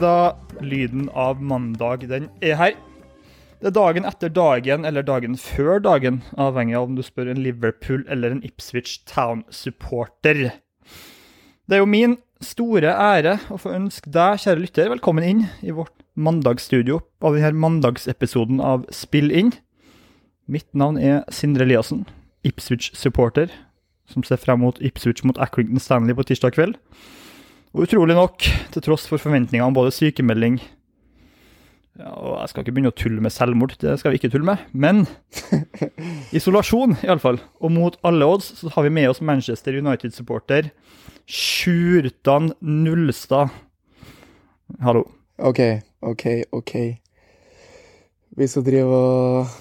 Da. Lyden av mandag, den er her. Det er dagen etter dagen, eller dagen før dagen, avhengig av om du spør en Liverpool eller en Ipswich Town-supporter. Det er jo min store ære å få ønske deg, kjære lytter, velkommen inn i vårt mandagsstudio av denne mandagsepisoden av Spill inn. Mitt navn er Sindre Eliassen, Ipswich-supporter, som ser frem mot Ipswich mot Accrington Stanley på tirsdag kveld. Og utrolig nok, til tross for forventninger om både sykemelding ja, og Jeg skal ikke begynne å tulle med selvmord, det skal vi ikke tulle med. Men isolasjon, iallfall. Og mot alle odds så har vi med oss Manchester United-supporter Sjurtan Nullstad. Hallo. OK, OK, OK. Vi skal drive og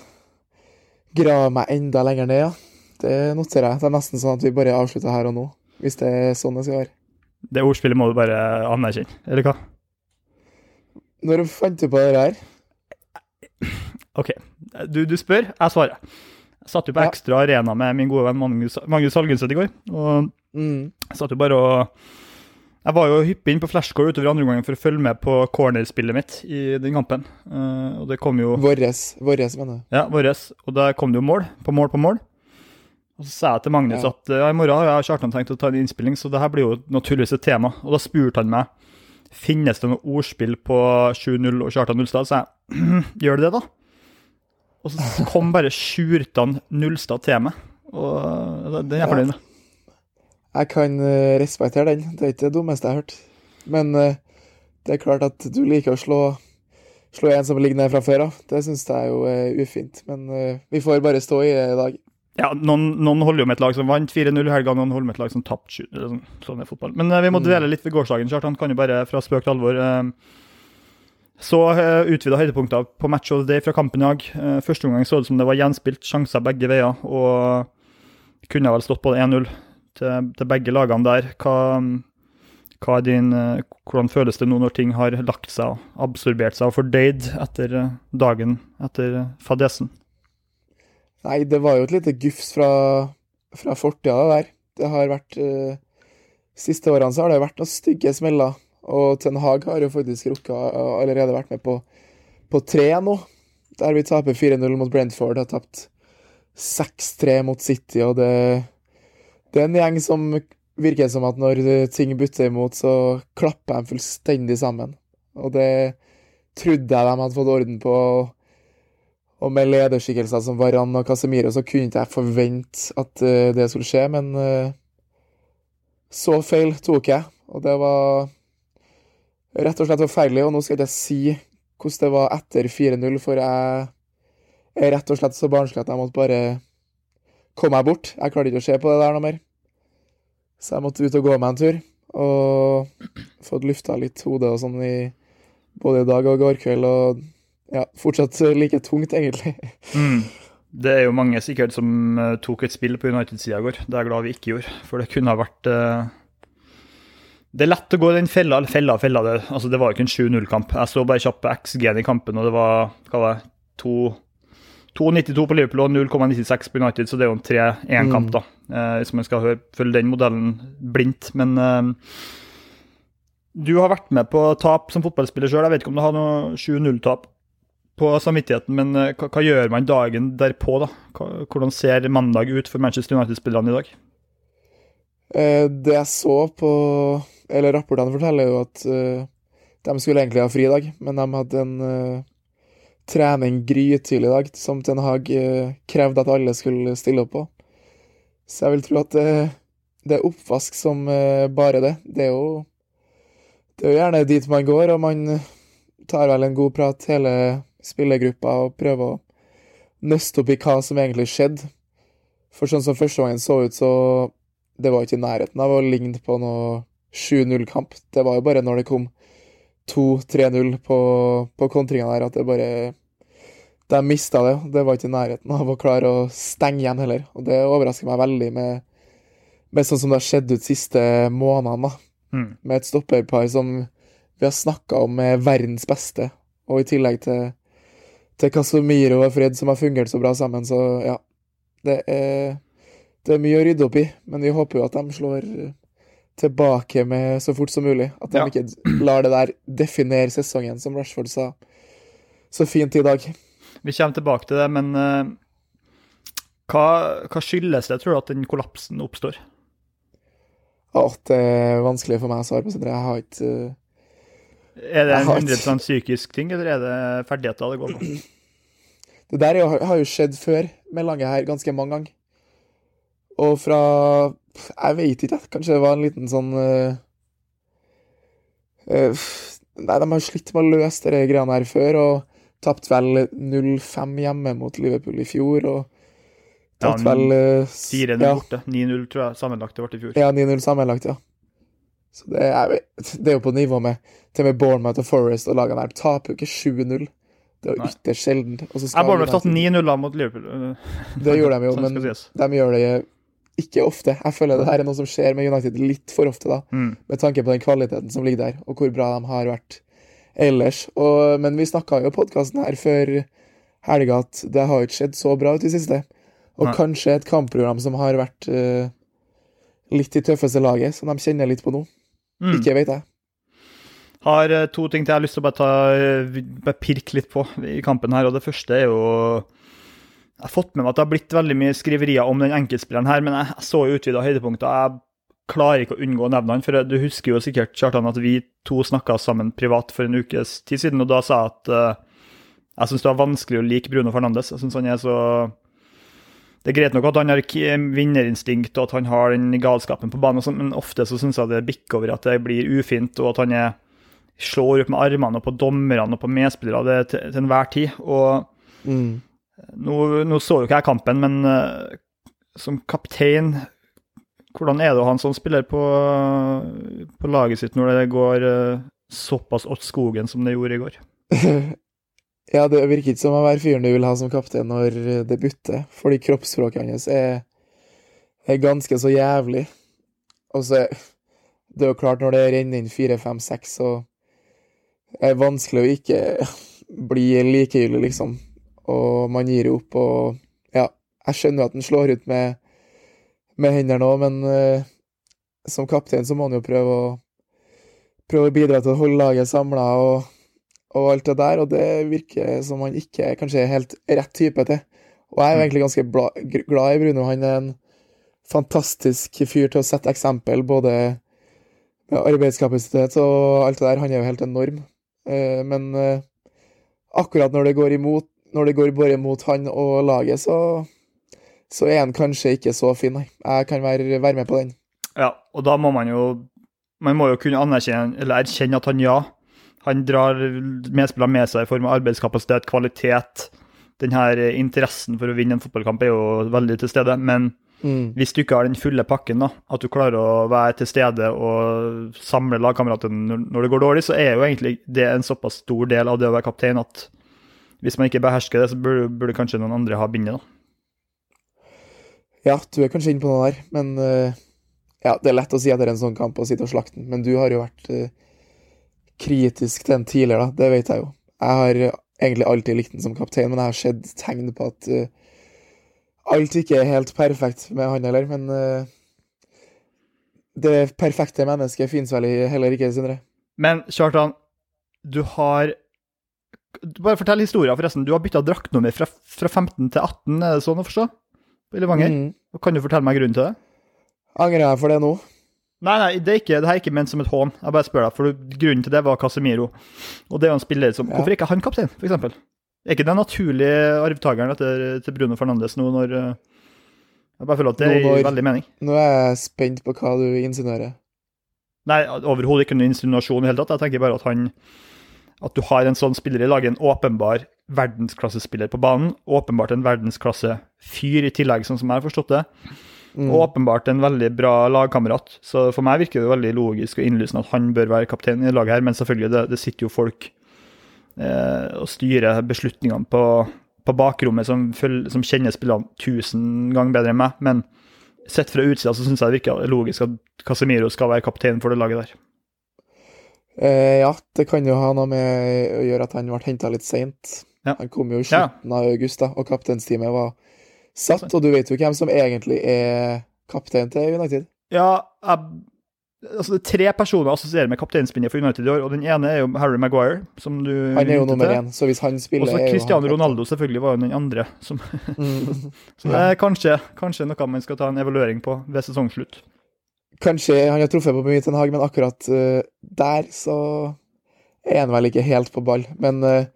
grave meg enda lenger ned, ja. Det noterer jeg. Det er nesten sånn at vi bare avslutter her og nå. Hvis det er sånn det skal være. Det ordspillet må du bare anerkjenne, eller hva? Når fant du på det her? OK. Du, du spør, jeg svarer. Jeg satt jo på Ja. Ekstra Arena med min gode venn Magnus, Magnus Halgunset i går. Og Mm. satt jo bare og Jeg var jo hyppig inn på flashcore utover andre omgangen for å følge med på cornerspillet mitt i den kampen. Eh, og det kom jo Våres, våres mener jeg. Ja, våres. Og der kom det jo mål på mål på mål. Og så sa jeg til Magnus Ja. at ja, i morgen har jeg Kjartan tenkt å ta en innspilling, så det her blir jo naturligvis et tema. Og da spurte han meg finnes det noe ordspill på 7-0 og Kjartan Nullstad. Så jeg gjør det det, da? Og så kom bare Sjurtan Nullstad til meg. Og den er fornøyd med. Jeg kan eh, respektere den. Det er ikke det dummeste jeg har hørt. Men eh, det er klart at du liker å slå, slå en som ligger ned fra før av. Det syns jeg jo er ufint. Men eh, vi får bare stå i det i dag. Ja, noen, noen holder jo med et lag som vant 4-0 i helga, noen holder med et lag som tapte 7 eller sånn, sånn er fotball. Men eh, vi må dvele litt ved gårsdagen. Kjartan kan jo bare fra spøk til alvor. eh, så uh, utvida høydepunkter på match of the day fra kampen i dag. Eh, første omgang så det som det var gjenspilt sjanser begge veier, og kunne vel stått både 1-0 til, til begge lagene der. Hva, hva din, eh, hvordan føles det nå når ting har lagt seg absorbert seg og fordøyd etter eh, dagen etter eh, fadesen? Nei, det var jo et lite gufs fra, fra fortida, der. Det har vært uh, Siste årene så har det vært noen stygge smeller. Og Ten Hag har jo faktisk rukket å- allerede vært med på, på tre nå. Der vi taper 4-0 mot Brentford, har tapt 6-3 mot City, og det, det er en gjeng som virker som at når ting butter imot, så klapper de fullstendig sammen. Og det trodde jeg de hadde fått orden på. Og med lederskikkelser som Varan og Casemiro, så kunne ikke jeg forvente at eh, det skulle skje, men eh, så feil tok jeg. Og det var rett og slett forferdelig. Og nå skal jeg ikke si hvordan det var etter 4-0, for jeg er rett og slett så barnslig at jeg måtte bare komme meg bort. Jeg klarte ikke å se på det der noe mer. Så jeg måtte ut og gå meg en tur. Og fått lufta litt hodet og sånn i både i dag og i går kveld. Og ja, fortsatt like tungt, egentlig. Mm. Det er jo mange sikkert som eh, tok et spill på United-sida i går. Det er jeg glad vi ikke gjorde, for det kunne ha vært uh... Det er lett å gå den fella, fella, fella. Det, altså, det var jo ikke en 7-0-kamp. Jeg så bare kjapp XG-en i kampen, og det var hva var det, 2,92 på Liverpool og 0,96 på United, så det er jo en 3-1-kamp, da. Uh, hvis man skal høre, følge den modellen blindt. Men uh... du har vært med på tap som fotballspiller sjøl. Jeg vet ikke om du har noe 7-0-tap på samvittigheten, men eh, hva, hva gjør man dagen derpå? da? Hvordan ser mandag ut for Manchester United-spillerne i dag? Eh, det jeg så på Eller rapportene forteller jo at eh, de skulle egentlig ha fri i dag, men de hadde en eh, trening grytidlig i dag som Ten Hag eh, krevde at alle skulle stille opp på. Så jeg vil tro at det, det er oppvask som eh, bare det. Det er jo Det er jo gjerne dit man går, og man tar vel en god prat hele spillergruppa og prøve å nøste opp i hva som egentlig skjedde. For sånn som første gangen så ut, så det var ikke i nærheten av å ligne på noe 7-0-kamp. Det var jo bare når det kom 2-3-0 på, på kontringa der, at det bare De mista det. Det var ikke i nærheten av å klare å stenge igjen heller. Og det overrasker meg veldig med, med sånn som det har skjedd ut siste månedene. Mm. Med et stopperpar som vi har snakka om er verdens beste, og i tillegg til, til Casemiro og Fred, som har fungert så bra sammen, så ja. Det er, det er mye å rydde opp i, men vi håper jo at de slår tilbake med så fort som mulig. At de Ja. ikke lar det der definere sesongen, som Rashford sa så fint i dag. Vi kommer tilbake til det, men uh, hva, hva skyldes det, tror du, at den kollapsen oppstår? At det er vanskelig for meg å svare på, Sindre. Jeg har ikke eh, Er det en har ikke- 100 psykisk ting, eller er det ferdigheter det går på? Det der er jo- har jo skjedd før med Lange her ganske mange ganger. Og fra Jeg vet ikke. Kanskje det var en liten sånn uh, uh, Nei, de har slitt med å løse de greiene her før, og tapt vel 0-5 hjemme mot Liverpool i fjor, og tapt Ja, vel eh, 4-0 ja, borte. 9-0, tror jeg sammenlagt det ble i fjor. ja, 9-0 sammenlagt, ja. Så det er, det er jo på nivå med til og med Bournemouth og Forest og lagene der. Taper jo ikke 7-0. Det er jo ytterst sjelden. Burde vel tatt 9-0 mot Liverpool. eh, Det gjorde de jo, men de gjør det ikke ofte. Jeg føler det her er noe som skjer med United litt for ofte, da. Mm. Med tanke på den kvaliteten som ligger der, og hvor bra de har vært ellers. Og, men vi snakka jo i podkasten her før helga at det har ikke skjedd så bra ut i siste. Og Nei. kanskje et kampprogram som har vært uh, litt i tøffeste laget, som de kjenner litt på nå. Mm. Ikke vet jeg. Har eh, to ting til jeg har lyst til å bare, ta, eh, bare pirke litt på i kampen her. og Det første er jo Jeg har fått med meg at det har blitt veldig mye skriverier om den enkeltspilleren her, men jeg så jo utvida høydepunkter. Jeg klarer ikke å unngå å nevne han, for du husker jo sikkert Kjartan, at vi to snakka sammen privat for en ukes tid siden, og da sa jeg at uh, jeg syns det var vanskelig å like Bruno Fernandes. Jeg synes han er så det er greit nok at han har vinnerinstinkt og at han har den galskapen på banen, og sånt, men ofte så syns jeg det bikker over at det blir ufint, og at han er, slår opp med armene og på dommerne og på medspillere det til, til enhver tid. Og Mm. nå, nå så jo ikke jeg kampen, men uh, som kaptein Hvordan er det å ha en sånn spiller på, på laget sitt når det går uh, såpass åt skogen som det gjorde i går? ja, det virker ikke som å være fyren du vil ha som kaptein når det butter, fordi kroppsspråket hans er, er ganske så jævlig. Og så det er jo klart, når det renner inn fire, fem, seks, så er det vanskelig å ikke bli likegyldig, liksom. Og man gir jo opp, og ja, jeg skjønner jo at han slår ut med, med hendene òg, men uh, som kaptein så må han jo prøve å prøve å bidra til å holde laget samla og, og alt det der, og det virker som han ikke kanskje er helt rett type til. Og jeg er jo egentlig ganske bla, glad i Bruno. Han er en fantastisk fyr til å sette eksempel, både med arbeidskapasitet og alt det der. Han er jo helt enorm. Eh, men eh, akkurat når det går imot når det går bare mot han og laget, så, så er han kanskje ikke så fin, nei. Jeg kan være, være med på den. Ja, og da må man jo man må jo kunne anerkjenne, eller erkjenne at han ja, han drar medspillerne med seg i form av arbeidskapasitet, kvalitet. Den her interessen for å vinne en fotballkamp er jo veldig til stede. Men Mm. hvis du ikke har den fulle pakken, da, at du klarer å være til stede og samle lagkameratene når- det går dårlig, så er jo egentlig det en såpass stor del av det å være kaptein at hvis man ikke behersker det, så burde, burde kanskje noen andre ha bindet. da. Ja, du er kanskje inne på noe der, men uh, ja, det er lett å si at det er en sånn kamp å sitte og slakte den, men du har jo vært eh, kritisk til den tidligere, da. Det vet jeg jo. Jeg har eh, egentlig alltid likt den som kaptein, men jeg har sett tegn på at uh, alt ikke er helt perfekt med han heller, men uh, det perfekte mennesket finnes vel heller ikke, Sindre. Men Kjartan, du har Bare fortell historien, forresten. Du har bytta draktnummer fra, fra 15 til 18, er det sånn å forstå? I Levanger? Mm. Kan du fortelle meg grunnen til det? Angrer jeg for det nå? Nei, nei, det er ikke, det her er ikke ment som et hån. Jeg bare spør deg, for grunnen til det var Casemiro. Og det er jo en spiller som Ja. Hvorfor er ikke han kaptein, eksempel? Er ikke den naturlige arvtakeren etter, til Bruno Fernandes nå når eh, Jeg bare føler at det Nå gir når- veldig mening. Nå er jeg spent på hva du insinuerer. Nei, overhodet ikke noen insinuasjon i det hele tatt. Jeg tenker bare at han At du har en sånn spiller i laget, en åpenbar verdensklassespiller på banen. Åpenbart en verdensklassefyr i tillegg, sånn som jeg har forstått det. Mm. Og åpenbart en veldig bra lagkamerat. Så for meg virker det veldig logisk og innlysende at han bør være kaptein i laget her, men selvfølgelig, det, det sitter jo folk eh, og styrer beslutningene på, på bakrommet som, føl- som kjenner spillerne tusen ganger bedre enn meg. Men sett fra utsida så syns jeg det virker logisk at Casemiro skal være kaptein for det laget der. Eh, ja, det kan jo ha noe med å gjøre at han ble henta litt seint. Ja. Han kom jo i Ja. slutten av august, da, og kapteinsteamet var satt. Og du vet jo hvem som egentlig er kaptein til United. Ja, jeg, altså, det er tre personer assosierer med kapteinspinnet for United i år, og den ene er jo Harry Maguire, som du Han er jo nummer én, så hvis han spiller Også Cristiano Ronaldo selvfølgelig var jo den andre. Som, Mm. så det er kanskje, kanskje noe man skal ta en evaluering på ved sesongslutt. Kanskje han har truffet på mye Ten Hag, men akkurat uh, der så er han vel ikke helt på ball. Men eh,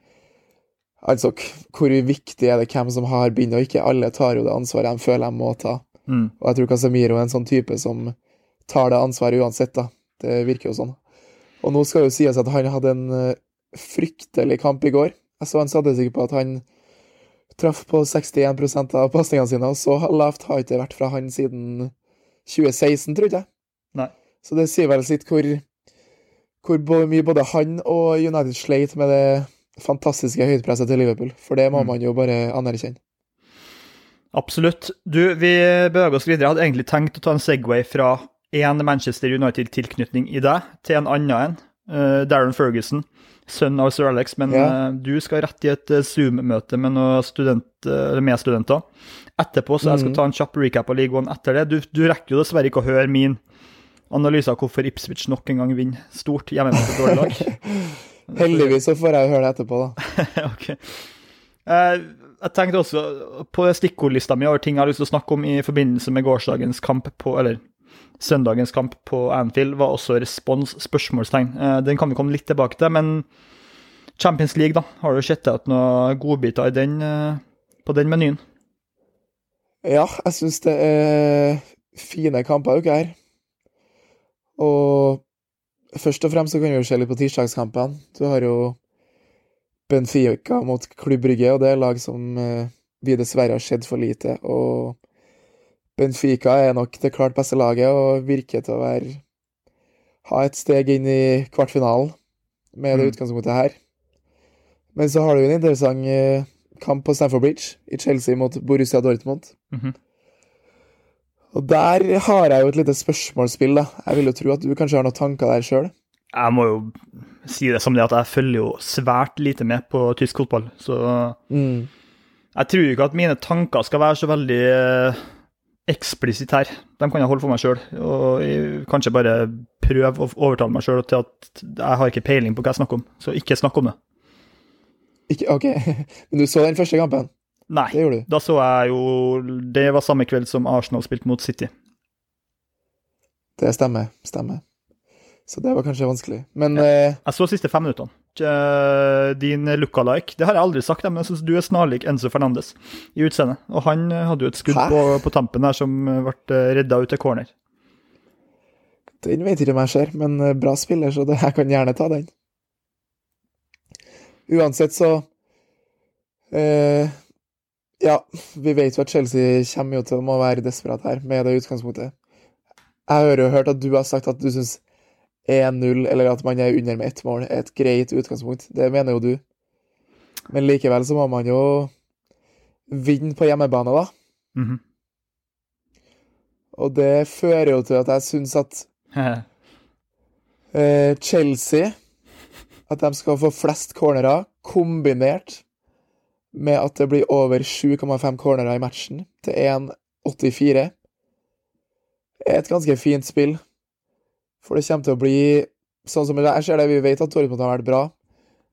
altså, hvor viktig er det hvem som har bind og ikke? Alle tar jo det ansvaret de føler de må ta. Mm. Og jeg tror Casemiro er en sånn type som tar det ansvaret uansett, da. Det virker jo sånn. Og nå skal jo sies at han hadde en eh, fryktelig kamp i går. Jeg så en statistikk på at han traff på 61% av pasningene sine, og så lavt har ikke det vært fra han siden 2016, tror jeg. Nei. Så det sier vel sitt hvor, hvor mye både han og United sleit med det fantastiske høydepresset til Liverpool. For det må Mm. man jo bare anerkjenne. Absolutt. Du, vi beveger oss videre. Jeg hadde egentlig tenkt å ta en Segway fra én Manchester United-tilknytning i deg til en annen en. Uh, Darren Ferguson, sønn av sir Alex. Men Ja. uh, du skal rett i et eh, Zoom-møte med noen student, uh, med studenter. Etterpå, så jeg skal Mhm. ta en kjapp recap av League One etter det. Du, du rekker jo dessverre ikke å høre min analyse av hvorfor Ipswich nok en gang vinner stort hjemme mot et dårlig lag. Heldigvis så får jeg høre det etterpå, da. ok. Eh, jeg tenkte også på stikkordlista mi over ting jeg har lyst til å snakke om i forbindelse med gårsdagens kamp på Eller søndagens kamp på Anfield, var også respons, spørsmålstegn. Eh, den kan vi komme litt tilbake til, men Champions League, da. Har du sett ut noen godbiter i den, eh, på den menyen? Ja, jeg syns det er fine kamper ikke her. Og først og fremst så kan vi jo se litt på tirsdagskampene. Du har jo Benfica mot Klubb Brygge, og det er lag som eh, vi dessverre har sett for lite. Og Benfica er nok det klart beste laget og virker til å være ha et steg inn i kvartfinalen med det Mm. utgangspunktet her. Men så har du jo en interessant eh, kamp på Stamford Bridge, i Chelsea mot Borussia Dortmund. Mhm. Og der har jeg jo et lite spørsmålsspill, da. Jeg vil jo tro at du kanskje har noen tanker der sjøl. Jeg må jo si det som det at jeg følger jo svært lite med på tysk fotball, så Mm. Jeg tror ikke at mine tanker skal være så veldig eh, eksplisitt her. De kan jeg holde for meg sjøl, og kanskje bare prøve å overtale meg sjøl til at jeg har ikke peiling på hva jeg snakker om, så ikke snakk om det. Ikke, OK. Men du så den første kampen? Nei. Det gjorde du. Da så jeg jo Det var samme kveld som Arsenal spilte mot City. Det stemmer. Stemmer. Så det var kanskje vanskelig. Men eh, Jeg så siste fem minuttene. Din lookalike Det har jeg aldri sagt, men jeg syns du er snarlik Enzo Fernandes i utseendet. Og han eh, hadde jo et skudd på, på tampen der som eh, ble redda ut til corner. den vet ikke om jeg ser. Men eh, bra spiller, så det, jeg kan gjerne ta den. Uansett så eh, Ja, vi vet jo at Chelsea kommer jo til å være desperat her, med det utgangspunktet. Jeg har jo hørt at du har sagt at du syns 1-0, eller at man er under med ett mål, er et greit utgangspunkt. Det mener jo du. Men likevel så må man jo vinne på hjemmebane, da. Mhm. Og det fører jo til at jeg syns at eh, Chelsea At de skal få flest cornerer, kombinert med at det blir over 7,5 cornerer i matchen til 1,84, er et ganske fint spill. For det kommer til å bli sånn som jeg ser det, vi vet at Dortmund har vært bra,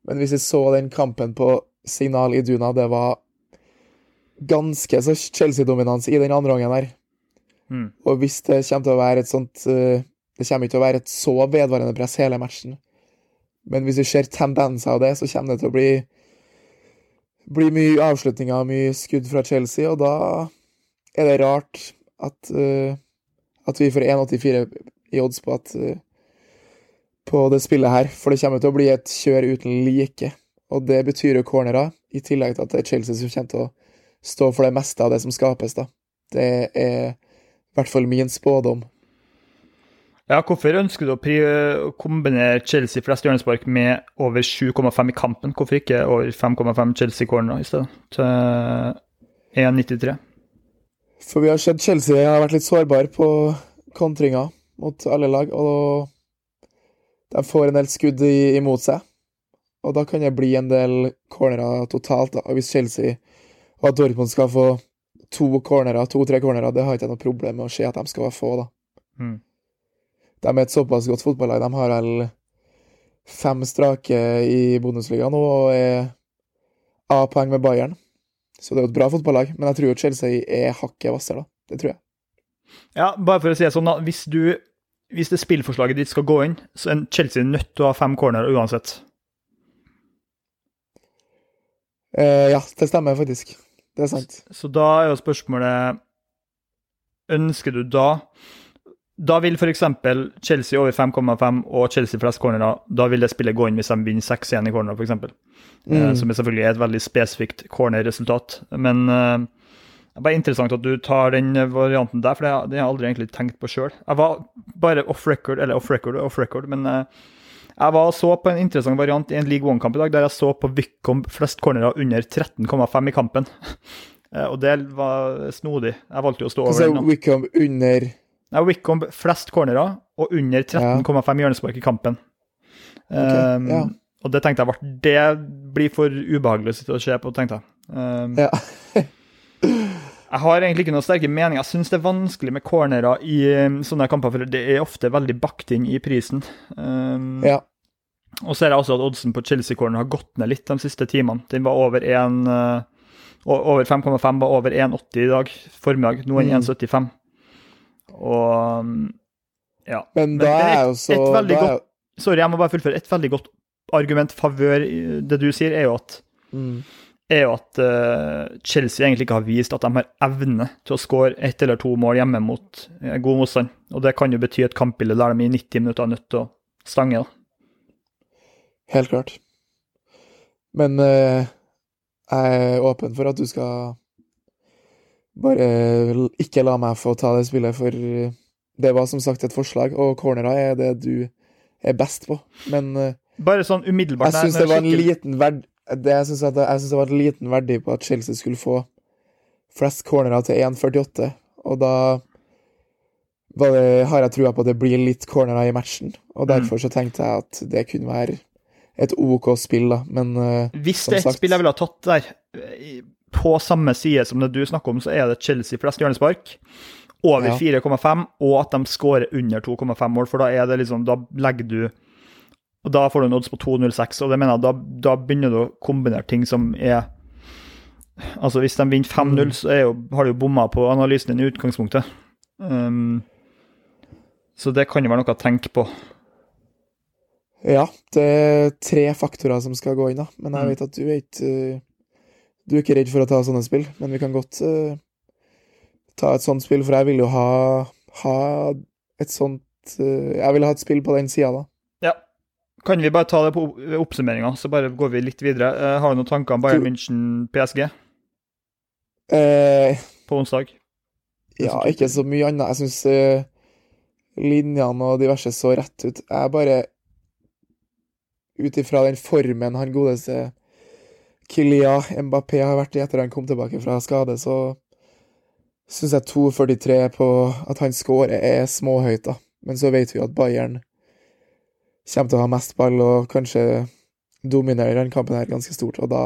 men hvis vi så den kampen på Signal i Duna, det var ganske så Chelsea-dominans i den andre gangen der. Mm. Og hvis det kommer til å være et sånt eh, Det kommer ikke til å være et så vedvarende press hele matchen. Men hvis du ser tendenser av det, så kommer det til å bli bli mye avslutninger, mye skudd fra Chelsea, og da er det rart at, uh, at vi får 1,84 i odds på at uh, på det spillet her. For det kommer til å bli et kjør uten like. Og det betyr jo cornerer, i tillegg til at det er Chelsea som kommer til å stå for det meste av det som skapes, da. Det er i hvert fall min spådom. Ja, hvorfor ønsker du å, kombinere Chelsea flest hjørnespark med over 7,5 i kampen? Hvorfor ikke over 5,5 Chelsea-corner i stedet? Til 1,93? For vi har sett Chelsea har vært litt sårbar på kontringer mot alle lag, og de får en del skudd imot seg. Og da kan det bli en del cornerer totalt, da. Og hvis Chelsea og at Dortmund skal få to cornerer, to-tre cornerer, det har jeg ikke noe problem med å se at de skal få, da. Mm. De er et såpass godt fotballag. De har vel fem strake i Bundesliga nå og er A-poeng med Bayern. Så det er jo et bra fotballag, men jeg tror jo Chelsea er hakket hvassere, da. Det tror jeg. Ja, bare for å si det sånn, da. Hvis, du, hvis det spillforslaget ditt skal gå inn, så er Chelsea nødt til å ha fem corner uansett. Eh, ja, det stemmer faktisk. Det er sant. Så da er jo spørsmålet Ønsker du da Da vil f.eks. Chelsea over 5,5 og Chelsea flest cornerer, da vil det spillet gå inn hvis de vinner 6 igjen i corner, f.eks. Mm. Eh, som er selvfølgelig et veldig spesifikt corner-resultat. Men eh, det er bare interessant at du tar den varianten der, for det har jeg aldri egentlig tenkt på sjøl. Jeg var bare off record, eller off record off record, men eh, jeg var så på en interessant variant i en League One-kamp i dag, der jeg så på Wycombe flest cornerer under 13,5 i kampen. Eh, og det var snodig. Jeg valgte jo å stå over den. Wycombe under Nei, Wycombe flest cornerer og under 13,5 hjørnespark i kampen. Okay, um, ja. Og det tenkte jeg Det blir for ubehagelig å se på, tenkte jeg. Um, ja. jeg har egentlig ikke noen sterke meninger. Jeg syns det er vanskelig med cornerer i um, sånne kamper, for det er ofte veldig bakt inn i prisen. Um, ja. Og så er det også at oddsen på Chelsea-corner har gått ned litt de siste timene. Den var over 1 uh, over 5,5 var over 1,80 i dag formiddag. Nå er den 1,75. Og mm, ja. Men da er jo så godt, Sorry, jeg må bare fullføre. Et veldig godt argument favør det du sier, er jo at, mm. er jo at uh, Chelsea egentlig ikke har vist at de har evne til å skåre ett eller to mål hjemme mot uh, god motstand. Og det kan jo bety et kampbilde der de i 90 minutter er nødt til å stange. da. Helt klart. Men uh, jeg er åpen for at du skal bare ikke la meg få ta det spillet, for det var som sagt et forslag, og cornera er det du er best på. Men eh, Bare sånn umiddelbart Jeg syns det var en liten verd... Det, jeg syns det, det, var en liten verdi på at Chelsea skulle få flest cornera til 1,48, og da det, har jeg trua på at det blir litt cornerer i matchen, og mm. derfor så tenkte jeg at det kunne være et OK spill, da, men uh, Hvis det er et spill jeg ville ha tatt der, på samme side som det du snakker om, så er det Chelsea flest hjørnespark. Over ja. 4,5, og at de skårer under 2,5 mål, for da er det liksom Da legger du og Da får du en odds på 2,06, og det mener jeg, da, da begynner du å kombinere ting som er Altså, hvis de vinner 5-0, mm. så jo, har du jo bomma på analysen din i utgangspunktet. Um, så det kan jo være noe å tenke på. Ja, det er tre faktorer som skal gå inn, da. Men jeg mm. vet at du er ikke Du er ikke redd for å ta sånne spill, men vi kan godt uh, ta et sånt spill, for jeg vil jo ha, ha et sånt uh, Jeg vil ha et spill på den sida, da. Ja. Kan vi bare ta det på oppsummeringa, så bare går vi litt videre. Uh, har du noen tanker om Bayern München-PSG? på onsdag? Ja, ikke så mye annet. Jeg syns linjene og diverse så rett ut. Jeg bare ut ifra den formen han godeste Kylia Mbappé har vært i etter han kom tilbake fra skade, så syns jeg 2,43 på at han scorer, er småhøyt, da. Men så vet vi jo at Bayern kommer til å ha mest ball og kanskje dominerer den kampen her ganske stort, og da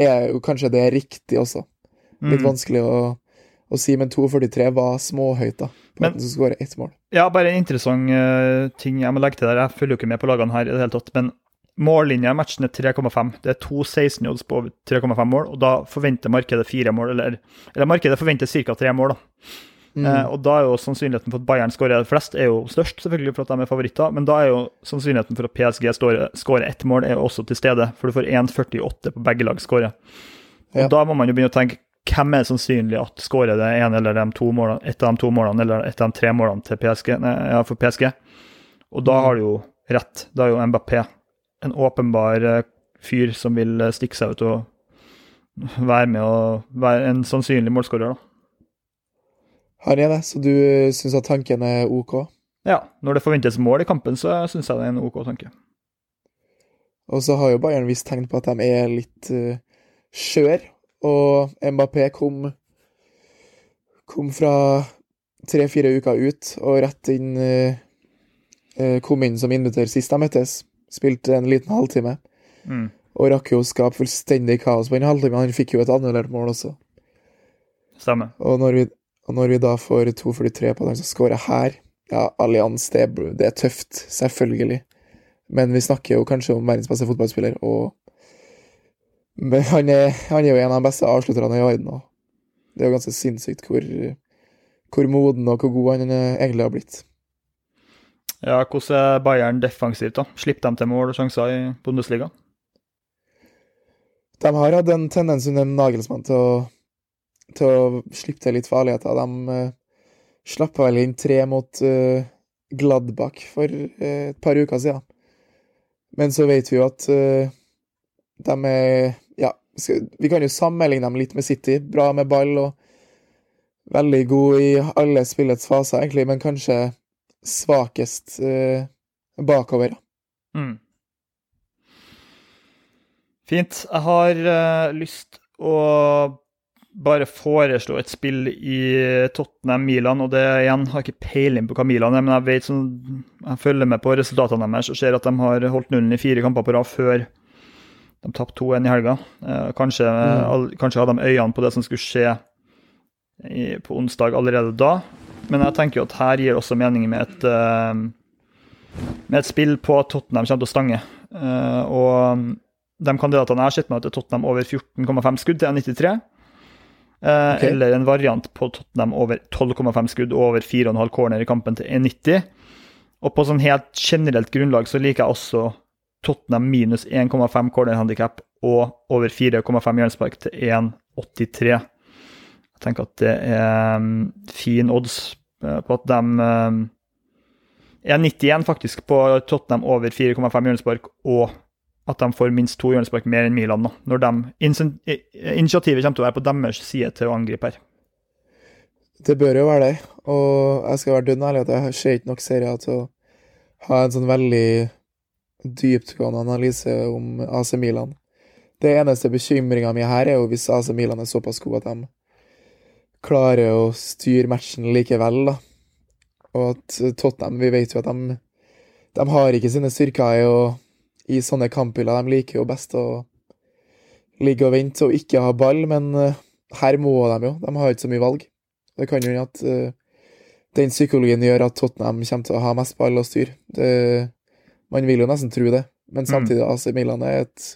er jo kanskje det riktig også. Litt mm. vanskelig å, å, si, men 2,43 var småhøyt, da. På men, at han skårer ett mål. Ja, bare en interessant uh, ting jeg må legge til der. Jeg følger jo ikke med på lagene her i det hele tatt, men Mållinja i matchen er 3,5. Det er to 16-odds på 3,5 mål, og da forventer markedet fire mål. Eller, eller markedet forventer ca. tre mål. da. Mm. Eh, og da er jo sannsynligheten for at Bayern skårer flest, er jo størst, selvfølgelig for at de er favoritter. Men da er jo sannsynligheten for at PSG skårer ett mål, er jo også til stede. For du får 1,48 på begge lag skårer. Og ja. da må man jo begynne å tenke hvem er det sannsynlig at skårer det ene eller de to målene, et av de to målene eller et av de tre målene til PSG, nei, ja, for PSG. Og da mm. har du jo rett. Da er jo Mbappé en åpenbar eh, fyr som vil eh, stikke seg ut og være med og være en sannsynlig målskårer. da. Han er det, så du syns at tanken er OK? Ja, når det forventes mål i kampen, så syns jeg det er en OK tanke. Og så har jo Bayern visst tegn på at de er litt uh, skjør, og Mbappé kom, kom fra tre-fire uker ut og rett inn uh, Kom inn som innbytter sist de møttes. Spilte en liten halvtime. Mm. Og rakk jo å skape fullstendig kaos på en halvtime. Han fikk jo et annullert mål også. Stemmer. Og når vi, og når vi da får 2,43 på den som skårer her, Ja, Allianz, det, det er tøft, selvfølgelig. Men vi snakker jo kanskje om verdens beste fotballspiller, og men han er, han er jo en av de beste avslutterne i verden. Og det er jo ganske sinnssykt hvor, hvor moden og hvor god han eh, egentlig har blitt. Ja, Hvordan er Bayern defensivt? da? Slipper de til mål og sjanser i Bundesliga? De har hatt en tendens under Nagelsmann til å, til å slippe til litt farligheter. De uh, slapp vel inn tre mot uh, Gladbach for uh, et par uker siden. Men så vet vi jo at uh, de er Ja, vi kan jo sammenligne dem litt med City. Bra med ball og veldig god i alle spillets faser, egentlig, men kanskje svakest eh, bakover. Mm. Fint. Jeg har uh, lyst å bare foreslå et spill i Tottenham-Milan, og det igjen har jeg ikke peiling på hva Milan er, men jeg vet sånn, jeg følger med på resultatene deres og ser at de har holdt nullen i fire kamper på rad før de tapte 2-1 i helga. Uh, kanskje, all, kanskje hadde de øynene på det som skulle skje i, på onsdag allerede da, men jeg tenker jo at her gir også mening med et eh, med et spill på at Tottenham kommer til å stange. Eh, og de kandidatene jeg har sett med, til Tottenham over 14,5 skudd til 1,93. Eh, Ok. Eller en variant på Tottenham over 12,5 skudd og over 4,5 corner i kampen til 1,90. Og på sånn helt generelt grunnlag så liker jeg også Tottenham minus 1,5 cornerhandikap og over 4,5 hjørnespark til 1,83. Jeg tenker at det er mm, fin odds eh, på at de er 91 faktisk på Tottenham over 4,5 hjørnespark, og at de får minst to hjørnespark mer enn Milan nå. Når de, initiativet kommer til å være på deres side til å angripe her. Det bør jo være det, og jeg skal være dønn ærlig at jeg ser ikke nok serier til å ha en sånn veldig dyptgående analyse om AC Milan. Det eneste bekymringa mi her er jo hvis AC Milan er såpass gode at de klarer å styre matchen likevel, da. Og at Tottenham, vi vet jo at de, de har ikke sine styrker i, å, i sånne kamphyller. De liker jo best å ligge og vente og ikke ha ball, men eh, her må de jo. De har ikke så mye valg. Det kan jo hende at uh, den psykologien gjør at Tottenham kommer til å ha mest ball og styr. Det, man vil jo nesten tro det, men samtidig AC Milan er et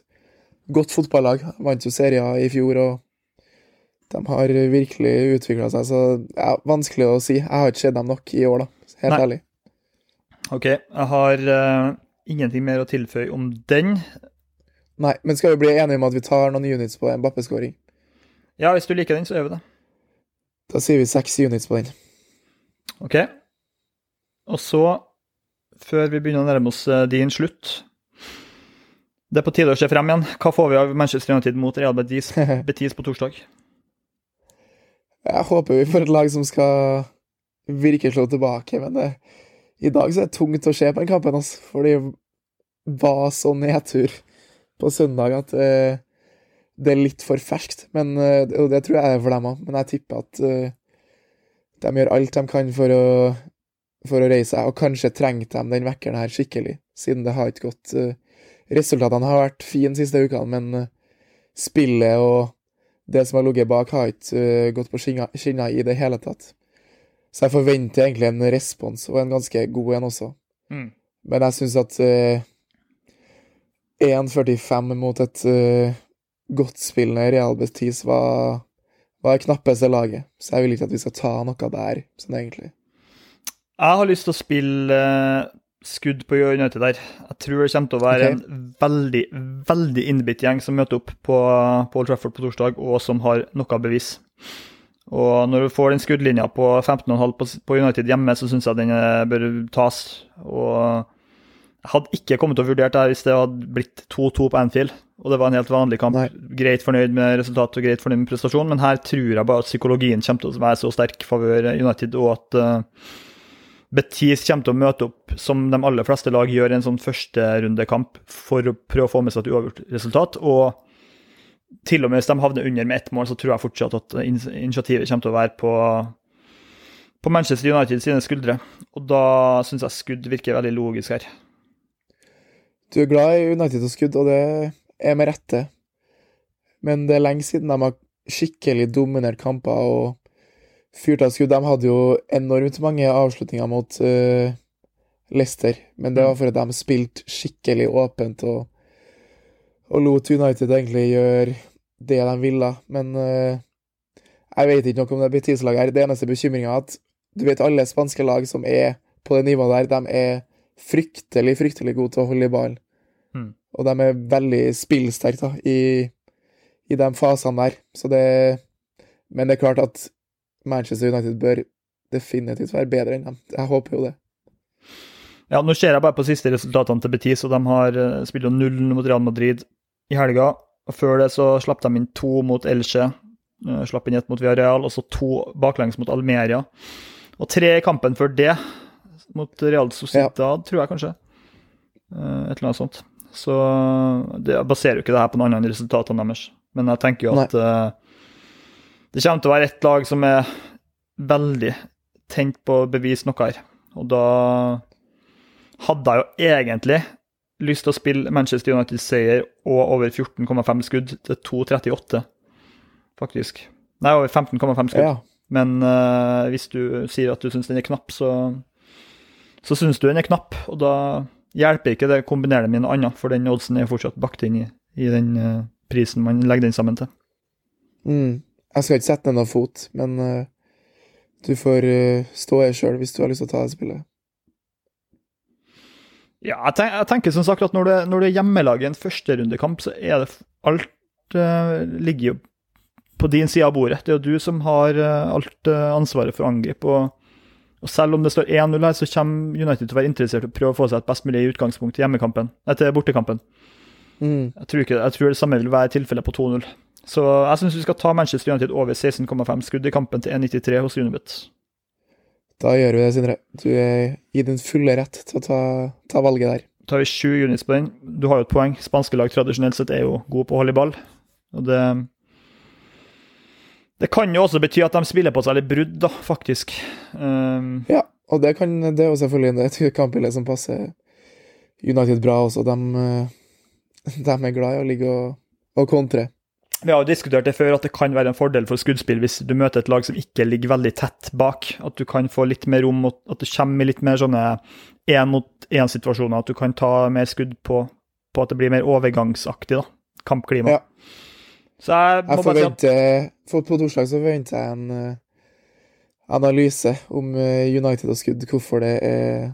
godt fotballag. Vant jo serier i fjor, og de har virkelig utvikla seg. Så ja, vanskelig å si. Jeg har ikke sett dem nok i år, da. Helt Nei. ærlig. OK, jeg har uh, ingenting mer å tilføye om den. Nei, men skal vi bli enige om at vi tar noen units på en Bappe-skåring? Ja, hvis du liker den, så gjør vi det. Da sier vi seks units på den. OK. Og så, før vi begynner å nærme oss eh, din slutt Det er på tide å se frem igjen. Hva får vi av Manchester United mot Real Betis, Betis på torsdag? Jeg håper vi får et lag som skal virkelig slå tilbake, men det, i dag så er det tungt å se på den kampen, altså, for det var så nedtur på søndag at uh, det er litt for ferskt. Men, uh, og det tror jeg er for dem òg, men jeg tipper at uh, de gjør alt de kan for å, for å reise seg, og kanskje trengte de den vekkeren her skikkelig, siden det har ikke gått eh, Resultatene har vært fine siste ukene, men eh, spillet og det som har ligget bak, har ikke eh, gått på skinner i det hele tatt. Så jeg forventer egentlig en respons, og en ganske god en også. Mm. Men jeg syns at uh, 1,45 mot et uh, godtspillende Real Betis var, var det knappeste laget. Så jeg vil ikke at vi skal ta noe der, sånn egentlig. Jeg har lyst til å spille eh, skudd på United der. Jeg tror det kommer til å være okay. en veldig, veldig innbitt gjeng som møter opp på, på Old Trafford på torsdag, og som har noe bevis. Og når du får den skuddlinja på 15,5 på, på United hjemme, så syns jeg den eh, bør tas. Og jeg hadde ikke kommet til å vurdere det hvis det hadde blitt 2-2 på Anfield, og det var en helt vanlig kamp. Nei. Greit fornøyd med resultatet og greit fornøyd med prestasjonen, men her tror jeg bare at psykologien kommer til å være så sterk favør United, og at eh, Betis kommer til å møte opp som de aller fleste lag gjør i en sånn førsterundekamp for å prøve å få med seg et uavgjort resultat. Og til og med hvis de havner under med ett mål, så tror jeg fortsatt at initiativet kommer til å være på, på Manchester United sine skuldre. Og da syns jeg skudd virker veldig logisk her. Du er glad i United og skudd, og det er med rette. Men det er lenge siden de har skikkelig dominert kamper og fyrte. De hadde jo enormt mange avslutninger mot uh, Leicester, men det var fordi de spilte skikkelig åpent og, og lot United egentlig gjøre det de ville. Men uh, jeg vet ikke noe om det blir tidslag her. Det eneste bekymringa er at du vet alle spanske lag som er på det nivået der, de er fryktelig, fryktelig gode til å holde i ballen. Mm. Og de er veldig spillsterke i, i de fasene der. Så det Men det er klart at Manchester United bør definitivt være bedre enn dem. Jeg håper jo det. Ja, nå ser jeg bare på siste resultatene til Betis, og de har uh, spilt 0 mot Real Madrid i helga. Og Før det så slapp de inn to mot Elche, uh, slapp inn ett mot Villarreal, og så to baklengs mot Almeria. Og tre i kampen før det, mot Real Sociedad, ja. tror jeg kanskje. Uh, et eller annet sånt. Så det baserer jo ikke det her på noe annet enn resultatene deres. Men jeg tenker jo at det kommer til å være ett lag som er veldig tent på å bevise noe her. Og da hadde jeg jo egentlig lyst til å spille Manchester United-seier og over 14,5 skudd til 2,38, faktisk. Nei, over 15,5 skudd. Ja. Men uh, hvis du sier at du syns den er knapp, så, så syns du den er knapp. Og da hjelper ikke det å kombinere det med noe annet, for den oddsen er fortsatt bakt inn i, i den uh, prisen man legger den sammen til. Mm. Jeg skal ikke sette ned noen fot, men uh, du får stå her sjøl hvis du har lyst til å ta det spillet. Ja, jeg, tenker, jeg tenker som sagt at når det, når det er hjemmelag i en førsterundekamp, så er det alt uh, ligger jo på din side av bordet. Det er jo du som har uh, alt uh, ansvaret for å angripe. Og, og, selv om det står 1-0 her, så kommer United til å være interessert i å prøve å få seg et best mulig utgangspunkt i hjemmekampen, etter bortekampen. Mm. Jeg, tror ikke, jeg tror det samme vil være tilfellet på 2-0. Så jeg syns vi skal ta Manchester United over 16,5 skudd i kampen til 1,93 hos Unibet. Da gjør vi det, Sindre. Du er i din fulle rett til å ta, ta valget der. Da tar vi sju units på den. Du har jo et poeng. Spanske lag tradisjonelt sett er jo gode på å holde i ball. Og det Det kan jo også bety at de spiller på seg litt brudd, da, faktisk. Um, ja, og det, kan, det er jo selvfølgelig et kampbilde som passer United bra også. De, de er glad i å ligge og, og kontre. Vi har jo diskutert det før, at det kan være en fordel for skuddspill hvis du møter et lag som ikke ligger veldig tett bak. At du kan få litt mer rom, at du kommer i litt mer sånne én-mot-én-situasjoner. At du kan ta mer skudd på, på, at det blir mer overgangsaktig, da. Kampklima. Ja. Så jeg må jeg bare si at for På torsdag så forventer jeg en uh, analyse om uh, United og skudd. Hvorfor det er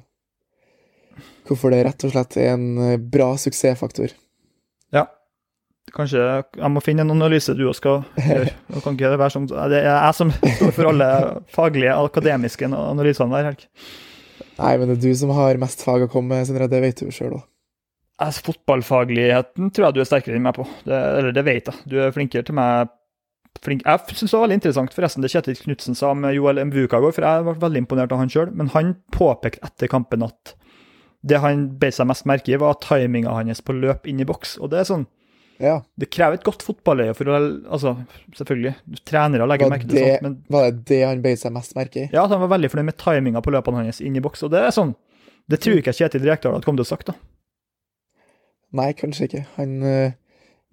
Hvorfor det rett og slett er en bra suksessfaktor. Ja. Kanskje jeg må finne en analyse du òg skal gjøre. Det kan ikke være sånn, det er jeg som står for alle faglige, akademiske analysene der. Helg. Nei, men det er du som har mest fag å komme med, Sindre. Det vet du sjøl òg. Altså, fotballfagligheten tror jeg du er sterkere enn meg på. Det, eller det vet jeg. Du er flinkere til meg. Flink. Jeg syns det var veldig interessant forresten det Kjetil Knutsen sa med Joel Mvuka i går, for jeg ble veldig imponert av han sjøl. Men han påpekte etter kampen at det han beit seg mest merke i, var timinga hans på løp inn i boks. Og det er sånn ja. Det krever et godt fotballøye for å Altså, selvfølgelig, trenere legger merke til sånt, men Var det det han beit seg mest merke i? Ja, han var veldig fornøyd med timinga på løpene hans inn i boks, og det er sånn Det tror ikke jeg Kjetil Rekdal hadde kommet til å sagt, da. Nei, kanskje ikke. Han eh,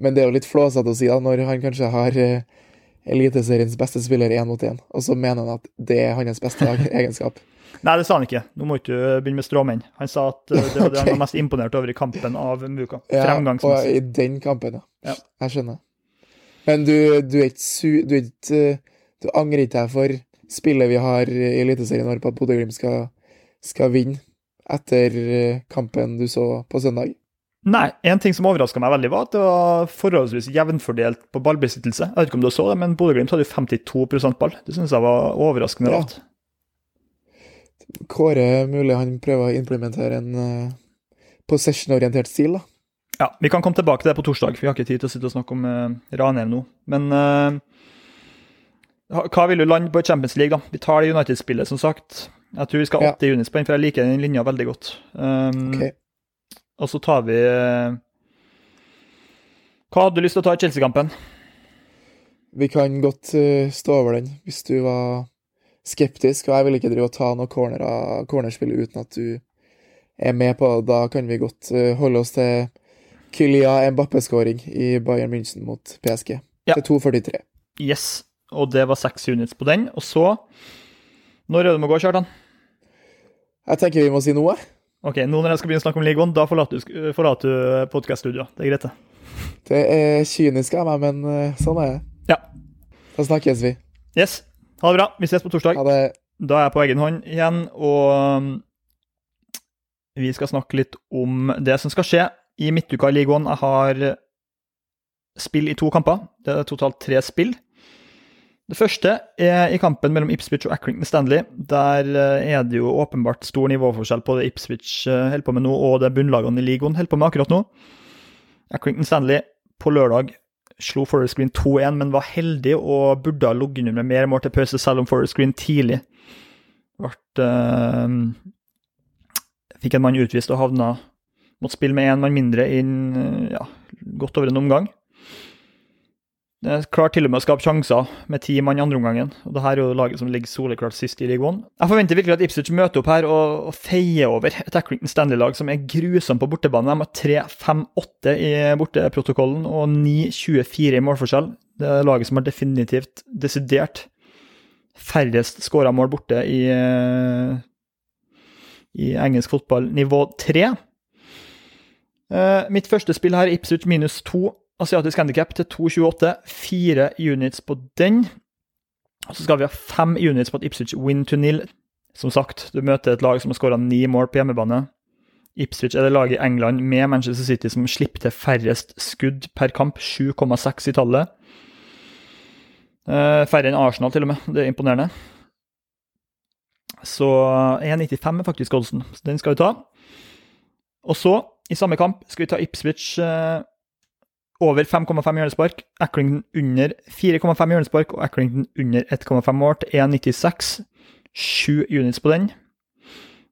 Men det er jo litt flåsete å si, da, når han kanskje har eh, Eliteseriens beste spiller én mot én, og så mener han at det er hans beste egenskap. Nei, det sa han ikke. Nå må ikke du begynne med stråmenn. Han sa at eh, det var det han var mest imponert over i kampen av Muka. Ja, og i den kampen, ja. ja. Jeg skjønner. Men du, du er ikke su... Du, er ikke, du angrer ikke deg for spillet vi har i Eliteserien vår på at Bodø-Glimt skal, skal vinne etter eh, kampen du så på søndag? Nei, en ting som overraska meg veldig, var at det var forholdsvis jevnfordelt på ballbesittelse. Jeg vet ikke om du så det, men Bodø-Glimt hadde jo 52% ball. Det syns jeg var overraskende lavt. Ja. Kåre mulig han prøver å implementere en uh, possession-orientert stil, da. Ja, vi kan komme tilbake til det på torsdag. for Vi har ikke tid til å sitte og snakke om uh, Ranheim nå. Men uh, hva vil du lande på i Champions League, da? Vi tar det United-spillet, som sagt. Jeg tror vi skal ha 80 ja. unispoeng, for jeg liker den linja veldig godt. Um, okay. Og så tar vi uh, Hva hadde du lyst til å ta i Chelsea-kampen? Vi kan godt stå over den, hvis du var skeptisk, og jeg vil ikke drive og ta noe corner cornerspill uten at du er med på det. Da kan vi godt uh, holde oss til Kylia Mbappé-skåring i Bayern München mot PSG. Ja. Til 2,43. Yes. og det var seks units på den. Og så Når er det med å gå, Kjartan? Jeg tenker vi må si noe. Ok, nå når jeg skal begynne å snakke om ligaen, da forlater du, forlater du podkaststudioet. Det er greit, det. Det er kynisk av meg, men eh, sånn er det. Ja. Da snakkes vi. Yes. Ha det bra. Vi ses på torsdag. Da er jeg på egen hånd igjen, og um, vi skal snakke litt om det som skal skje i midtuka i ligaen. 1. Jeg har spill i to kamper. Det er totalt tre spill. Det første er i kampen mellom Ipswich og Accrington Stanley. Der eh, er det jo åpenbart stor nivåforskjell på det Ipswich eh, holder på med nå, og det bunnlagene i ligaen holder på med akkurat nå. Accrington Stanley på lørdag slo Forest Green 2-1, men var heldig og burde ha ligget under med mer mål til pause, selv om Forest Green tidlig ble uh, Fikk en mann utvist og havna Måtte spille med én mann mindre inn ja, godt over en omgang. Det er klart til og med å skape sjanser med ti mann i andre omgangen. Og det her er jo laget som ligger soleklart sist i One. Jeg forventer virkelig at Ipswich møter opp her og, feier over et Accrington Stanley-lag som er grusomt på bortebane. De har 3-5-8 i borteprotokollen og 9-24 i målforskjell. Det er laget som har definitivt desidert færrest skåra mål borte i, i engelsk fotball nivå 3. Uh, mitt første spill her, Ipswich minus 2 asiatisk handikap til 2,28. Fire units på den. Og så skal vi ha fem units på at Ipswich win to nil. Som sagt, du møter et lag som har skåra ni mål på hjemmebane. Ipswich er det laget i England med Manchester City som slipper til færrest skudd per kamp. 7,6 i tallet. Uh, færre enn Arsenal, til og med. Det er imponerende. Så 1,95 er faktisk oddsen. Så den skal vi ta. Og så, i samme kamp, skal vi ta Ipswich uh, over 5,5 hjørnespark. Accrington under 4,5 hjørnespark og Accrington under 1,5 mål til 1,96. Sju units på den.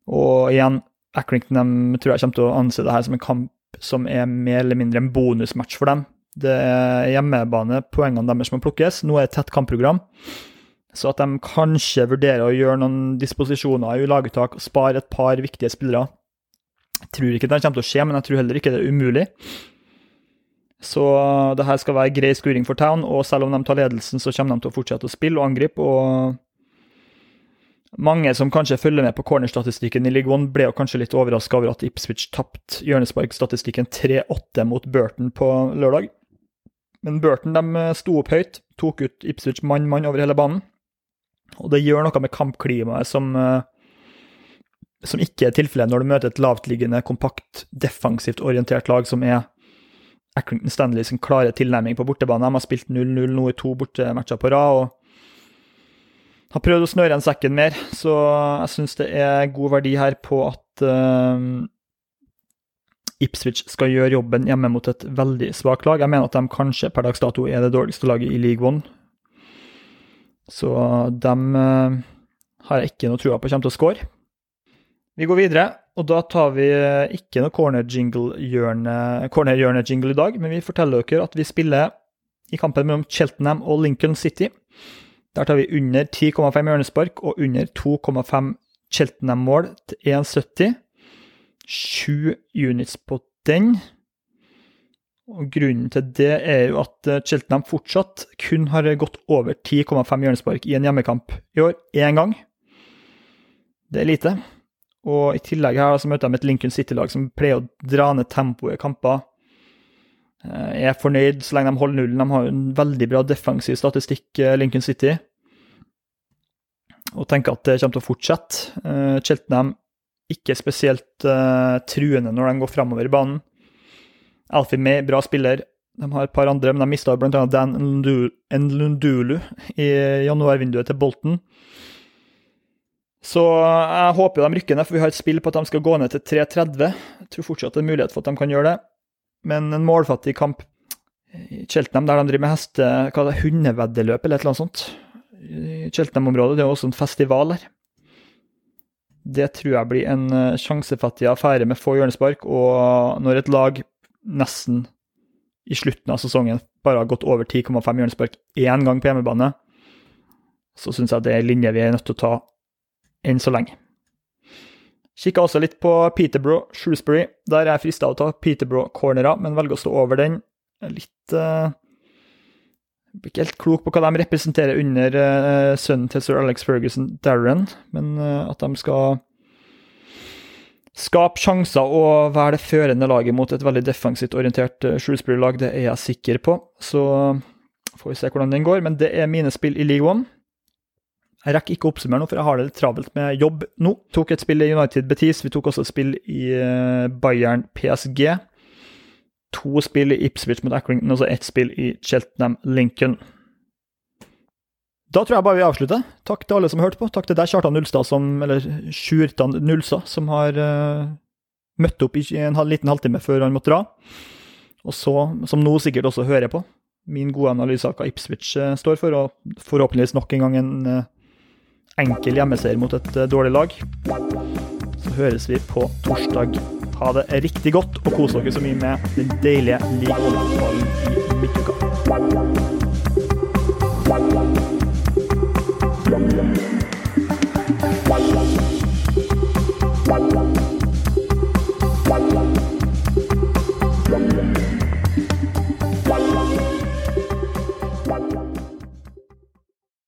Og igjen, Accrington tror jeg kommer til å anse det her som en kamp som er mer eller mindre en bonusmatch for dem. Det er hjemmebane, poengene deres må plukkes. Nå er det et tett kampprogram. Så at de kanskje vurderer å gjøre noen disposisjoner i laguttak og spare et par viktige spillere. Jeg tror ikke det kommer til å skje, men jeg tror heller ikke det er umulig. Så det her skal være grei skuring for Town, og selv om de tar ledelsen, så kommer de til å fortsette å spille og angripe. og mange som kanskje følger med på cornerstatistikken i League One, ble jo kanskje litt overraska over at Ipswich tapte hjørnesparkstatistikken 3-8 mot Burton på lørdag. Men Burton de sto opp høyt, tok ut Ipswich mann-mann over hele banen. Og det gjør noe med kampklimaet som, som ikke er tilfellet når du møter et lavtliggende, kompakt, defensivt orientert lag som er Accrington Stanley sin klare tilnærming på bortebane. De har spilt 0-0 nå i to bortematcher på rad og har prøvd å snøre igjen sekken mer. Så jeg syns det er god verdi her på at uh, Ipswich skal gjøre jobben hjemme mot et veldig svakt lag. Jeg mener at de kanskje per dags dato er det dårligste laget i League One. Så dem uh, har jeg ikke noe trua på kommer til å score. Vi går videre, og da tar vi ikke noe corner-jingle-hjørne corner i dag, men vi forteller dere at vi spiller i kampen mellom Cheltenham og Lincoln City. Der tar vi under 10,5 hjørnespark og under 2,5 Cheltenham-mål til 1,70. Sju units på den. Og Grunnen til det er jo at Cheltenham fortsatt kun har gått over 10,5 hjørnespark i en hjemmekamp i år, én gang. Det er lite. Og i tillegg her så møter de et Lincoln City-lag som pleier å dra ned tempoet i kamper. Eh, jeg er fornøyd så lenge de holder nullen. De har en veldig bra defensiv statistikk, eh, Lincoln City. Og tenker at det kommer til å fortsette. Eh, Cheltenham ikke spesielt truende når de går framover i banen. Alfie May, bra spiller. De har et par andre, men de mista bl.a. Dan Ndulu i januarvinduet til Bolton. Så jeg håper de rykker ned, for vi har et spill på at de skal gå ned til 3.30. Jeg tror fortsatt det er mulighet for at de kan gjøre det. Men en målfattig kamp i Cheltenham, der de driver med heste, hva det, hundeveddeløp eller et eller annet sånt. I Cheltenham-området. Det er jo også en festival der. Det tror jeg blir en eh, sjansefattig affære med få hjørnespark. Og når et lag nesten i slutten av sesongen bare har gått over 10,5 hjørnespark én gang på hjemmebane, så syns jeg det er en linje vi er nødt til å ta enn så lenge. Kikka også litt på Peterborough Shrewsbury. Der er jeg frista av å ta Peterborough-cornera, men velger å stå over den. Litt uh, blir ikke helt klok på hva de representerer under uh, sønnen til sir Alex Ferguson, Darren, men uh, at de skal skape sjanser og være det førende laget mot et veldig defensivt orientert Shrewsbury-lag, det er jeg sikker på. Så får vi se hvordan den går. Men det er mine spill i League One. Jeg rekker ikke å oppsummere nå, for jeg har det litt travelt med jobb nå. Tok et spill i United Betis, vi tok også et spill i Bayern PSG. To spill i Ipswich mot Accrington, og så ett spill i Cheltenham Lincoln. Da tror jeg bare vi avslutter. Takk til alle som hørte på. Takk til deg, Kjartan Nulstad, som, eller Sjurtan Nulstad, som har uh, møtt opp i en liten halvtime før han måtte dra. Og så, som nå sikkert også hører på, min gode analyse av hva Ipswich uh, står for, og forhåpentligvis nok en gang en uh, enkel hjemmeseier mot et dårlig lag. Så høres vi på torsdag. Ha det riktig godt, og kos dere så mye med den deilige ligaen i midtuka. Thank